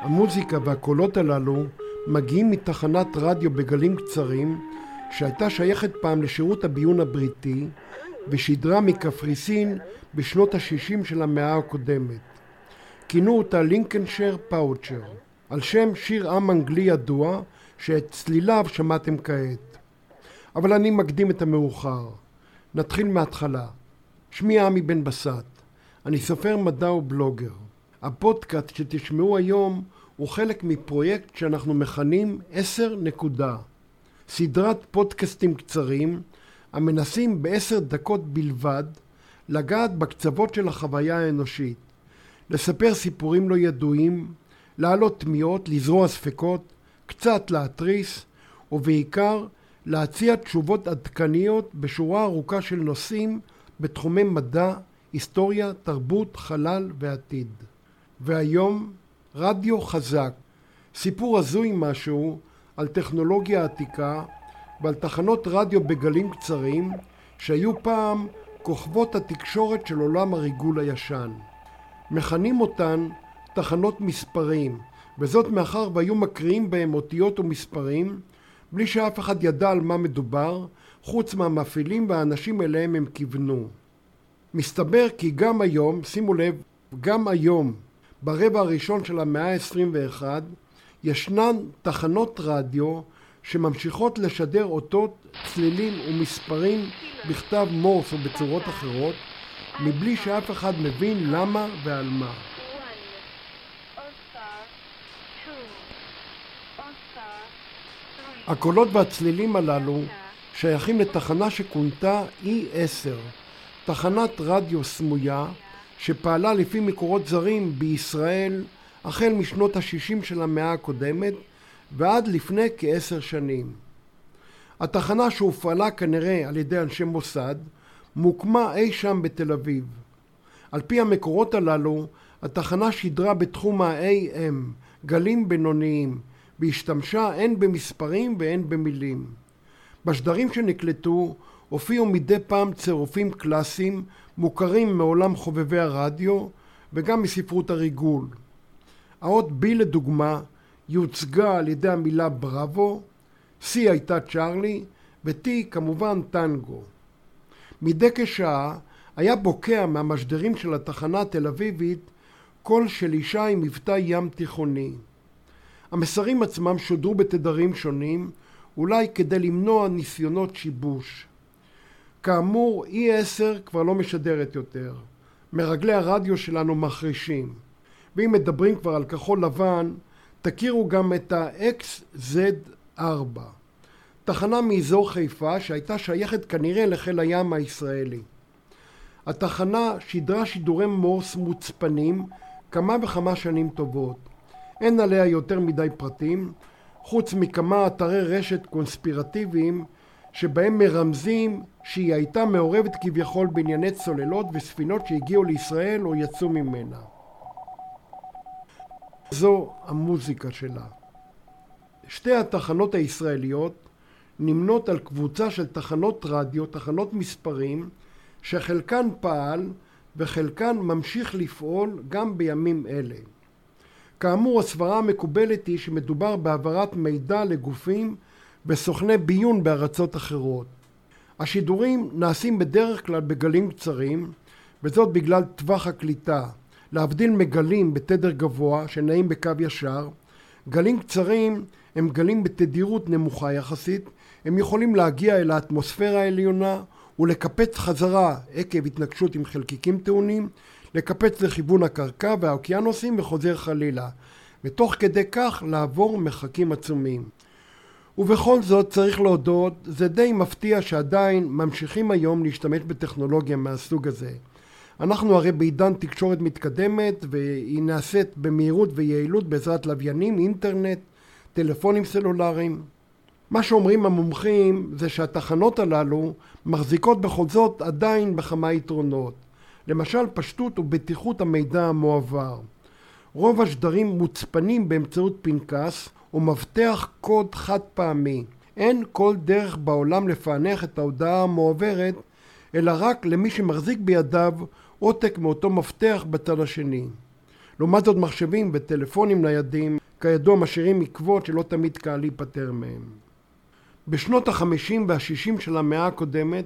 המוזיקה והקולות הללו מגיעים מתחנת רדיו בגלים קצרים שהייתה שייכת פעם לשירות הביון הבריטי ושידרה מקפריסין בשנות ה-60 של המאה הקודמת. כינו אותה לינקנשר פאוצ'ר, על שם שיר עם אנגלי ידוע שאת צליליו שמעתם כעת. אבל אני מקדים את המאוחר. נתחיל מההתחלה. שמי עמי בן בסט. אני סופר מדע ובלוגר. הפודקאסט שתשמעו היום הוא חלק מפרויקט שאנחנו מכנים 10 נקודה. סדרת פודקאסטים קצרים המנסים בעשר דקות בלבד לגעת בקצוות של החוויה האנושית, לספר סיפורים לא ידועים, להעלות תמיהות, לזרוע ספקות, קצת להתריס, ובעיקר להציע תשובות עדכניות בשורה ארוכה של נושאים בתחומי מדע, היסטוריה, תרבות, חלל ועתיד. והיום רדיו חזק, סיפור הזוי משהו על טכנולוגיה עתיקה ועל תחנות רדיו בגלים קצרים שהיו פעם כוכבות התקשורת של עולם הריגול הישן. מכנים אותן תחנות מספרים, וזאת מאחר והיו מקריאים בהם אותיות ומספרים בלי שאף אחד ידע על מה מדובר, חוץ מהמפעילים והאנשים אליהם הם כיוונו. מסתבר כי גם היום, שימו לב, גם היום, ברבע הראשון של המאה ה-21, ישנן תחנות רדיו שממשיכות לשדר אותות, צלילים ומספרים בכתב מורס או בצורות אחרות, מבלי שאף אחד מבין למה ועל מה. הקולות והצלילים הללו שייכים לתחנה שכונתה E10, תחנת רדיו סמויה שפעלה לפי מקורות זרים בישראל החל משנות ה-60 של המאה הקודמת ועד לפני כעשר שנים. התחנה שהופעלה כנראה על ידי אנשי מוסד מוקמה אי שם בתל אביב. על פי המקורות הללו, התחנה שידרה בתחום ה-AM, גלים בינוניים, והשתמשה הן במספרים והן במילים. בשדרים שנקלטו הופיעו מדי פעם צירופים קלאסיים מוכרים מעולם חובבי הרדיו וגם מספרות הריגול. האות B לדוגמה יוצגה על ידי המילה בראבו, C הייתה צ'ארלי ו-T כמובן טנגו. מדי כשעה היה בוקע מהמשדרים של התחנה התל אביבית קול של אישה עם מבטא ים תיכוני. המסרים עצמם שודרו בתדרים שונים, אולי כדי למנוע ניסיונות שיבוש. כאמור, E10 כבר לא משדרת יותר. מרגלי הרדיו שלנו מחרישים. ואם מדברים כבר על כחול לבן, תכירו גם את ה-XZ4, תחנה מאזור חיפה שהייתה שייכת כנראה לחיל הים הישראלי. התחנה שידרה שידורי מורס מוצפנים כמה וכמה שנים טובות. אין עליה יותר מדי פרטים, חוץ מכמה אתרי רשת קונספירטיביים שבהם מרמזים שהיא הייתה מעורבת כביכול בענייני צוללות וספינות שהגיעו לישראל או יצאו ממנה. זו המוזיקה שלה. שתי התחנות הישראליות נמנות על קבוצה של תחנות רדיו, תחנות מספרים, שחלקן פעל וחלקן ממשיך לפעול גם בימים אלה. כאמור, הסברה המקובלת היא שמדובר בהעברת מידע לגופים וסוכני ביון בארצות אחרות. השידורים נעשים בדרך כלל בגלים קצרים, וזאת בגלל טווח הקליטה. להבדיל מגלים בתדר גבוה שנעים בקו ישר, גלים קצרים הם גלים בתדירות נמוכה יחסית, הם יכולים להגיע אל האטמוספירה העליונה ולקפץ חזרה עקב התנגשות עם חלקיקים טעונים, לקפץ לכיוון הקרקע והאוקיינוסים וחוזר חלילה, ותוך כדי כך לעבור מרחקים עצומים. ובכל זאת צריך להודות, זה די מפתיע שעדיין ממשיכים היום להשתמש בטכנולוגיה מהסוג הזה. אנחנו הרי בעידן תקשורת מתקדמת והיא נעשית במהירות ויעילות בעזרת לוויינים, אינטרנט, טלפונים סלולריים. מה שאומרים המומחים זה שהתחנות הללו מחזיקות בכל זאת עדיין בכמה יתרונות. למשל פשטות ובטיחות המידע המועבר. רוב השדרים מוצפנים באמצעות פנקס ומפתח קוד חד פעמי. אין כל דרך בעולם לפענח את ההודעה המועברת, אלא רק למי שמחזיק בידיו עותק מאותו מפתח בצד השני. לעומת זאת מחשבים וטלפונים ניידים, כידוע משאירים עקבות שלא תמיד קל להיפטר מהם. בשנות החמישים והשישים של המאה הקודמת,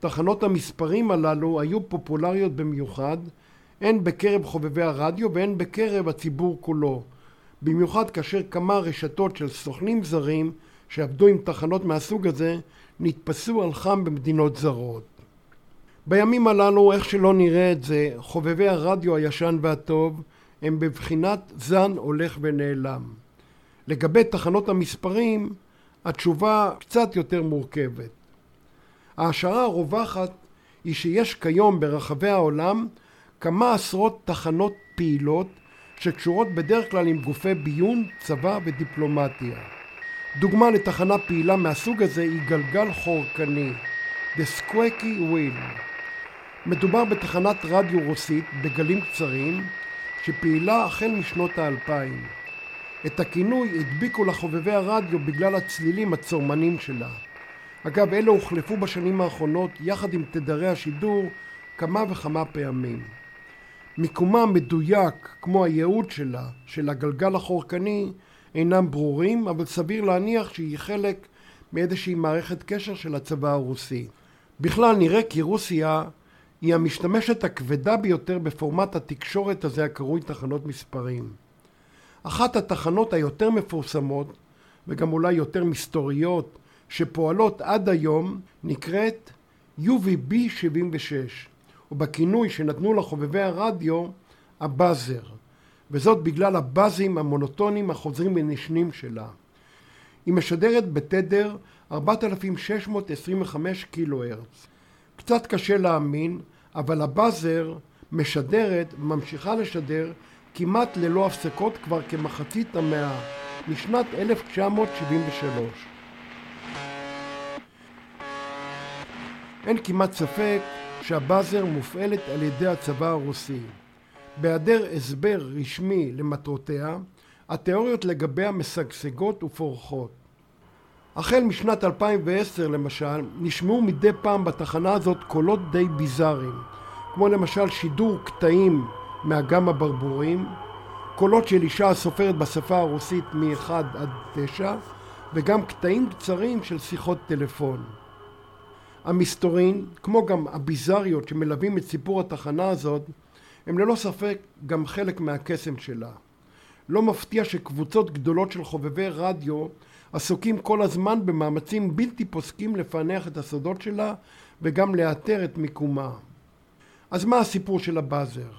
תחנות המספרים הללו היו פופולריות במיוחד, הן בקרב חובבי הרדיו והן בקרב הציבור כולו, במיוחד כאשר כמה רשתות של סוכנים זרים שעבדו עם תחנות מהסוג הזה נתפסו על חם במדינות זרות. בימים הללו, איך שלא נראה את זה, חובבי הרדיו הישן והטוב הם בבחינת זן הולך ונעלם. לגבי תחנות המספרים, התשובה קצת יותר מורכבת. ההשערה הרווחת היא שיש כיום ברחבי העולם כמה עשרות תחנות פעילות שקשורות בדרך כלל עם גופי ביון, צבא ודיפלומטיה. דוגמה לתחנה פעילה מהסוג הזה היא גלגל חורקני, The Squeaky Wheel. מדובר בתחנת רדיו רוסית בגלים קצרים שפעילה החל משנות האלפיים. את הכינוי הדביקו לחובבי הרדיו בגלל הצלילים הצורמנים שלה. אגב, אלה הוחלפו בשנים האחרונות יחד עם תדרי השידור כמה וכמה פעמים. מיקומה המדויק, כמו הייעוד שלה, של הגלגל החורקני, אינם ברורים, אבל סביר להניח שהיא חלק מאיזושהי מערכת קשר של הצבא הרוסי. בכלל נראה כי רוסיה היא המשתמשת הכבדה ביותר בפורמט התקשורת הזה הקרוי תחנות מספרים. אחת התחנות היותר מפורסמות וגם אולי יותר מסתוריות שפועלות עד היום נקראת UVB 76 ובכינוי שנתנו לחובבי הרדיו הבאזר וזאת בגלל הבאזים המונוטונים החוזרים ונשנים שלה. היא משדרת בתדר 4625 קילו הרץ. קצת קשה להאמין, אבל הבאזר משדרת, ממשיכה לשדר כמעט ללא הפסקות כבר כמחצית המאה, משנת 1973. אין כמעט ספק שהבאזר מופעלת על ידי הצבא הרוסי. בהיעדר הסבר רשמי למטרותיה, התיאוריות לגביה משגשגות ופורחות. החל משנת 2010 למשל, נשמעו מדי פעם בתחנה הזאת קולות די ביזאריים, כמו למשל שידור קטעים מאגם הברבורים, קולות של אישה הסופרת בשפה הרוסית מ-1 עד 9, וגם קטעים קצרים של שיחות טלפון. המסתורין, כמו גם הביזריות שמלווים את סיפור התחנה הזאת, הם ללא ספק גם חלק מהקסם שלה. לא מפתיע שקבוצות גדולות של חובבי רדיו עסוקים כל הזמן במאמצים בלתי פוסקים לפענח את הסודות שלה וגם לאתר את מיקומה. אז מה הסיפור של הבאזר?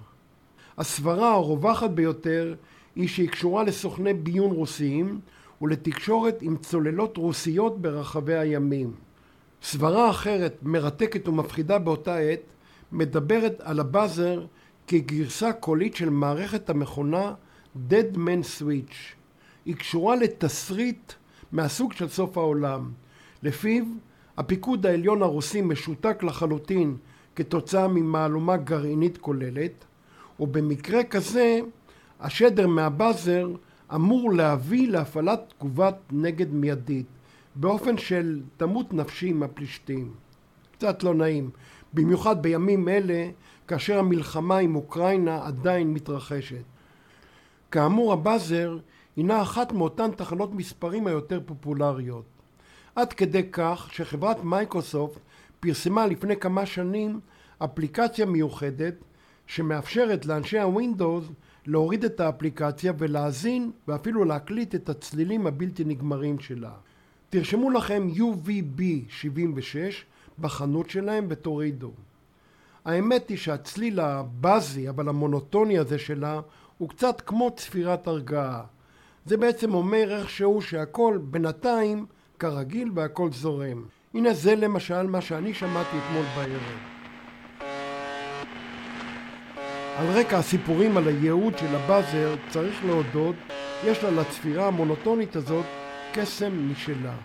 הסברה הרווחת ביותר היא שהיא קשורה לסוכני ביון רוסיים ולתקשורת עם צוללות רוסיות ברחבי הימים. סברה אחרת, מרתקת ומפחידה באותה עת, מדברת על הבאזר כגרסה קולית של מערכת המכונה Dead Man Switch. היא קשורה לתסריט מהסוג של סוף העולם. לפיו הפיקוד העליון הרוסי משותק לחלוטין כתוצאה ממהלומה גרעינית כוללת, ובמקרה כזה השדר מהבאזר אמור להביא להפעלת תגובת נגד מיידית, באופן של תמות נפשי עם הפלישתים. קצת לא נעים, במיוחד בימים אלה כאשר המלחמה עם אוקראינה עדיין מתרחשת. כאמור ה Buzzer הינה אחת מאותן תחנות מספרים היותר פופולריות. עד כדי כך שחברת מייקרוסופט פרסמה לפני כמה שנים אפליקציה מיוחדת שמאפשרת לאנשי ה Windows להוריד את האפליקציה ולהאזין ואפילו להקליט את הצלילים הבלתי נגמרים שלה. תרשמו לכם UVB 76 בחנות שלהם ותורידו. האמת היא שהצליל הבאזי אבל המונוטוני הזה שלה הוא קצת כמו צפירת הרגעה. זה בעצם אומר איכשהו שהכל בינתיים כרגיל והכל זורם. הנה זה למשל מה שאני שמעתי אתמול בערב. על רקע הסיפורים על הייעוד של הבאזר, צריך להודות, יש לה לצפירה המונוטונית הזאת קסם משלה.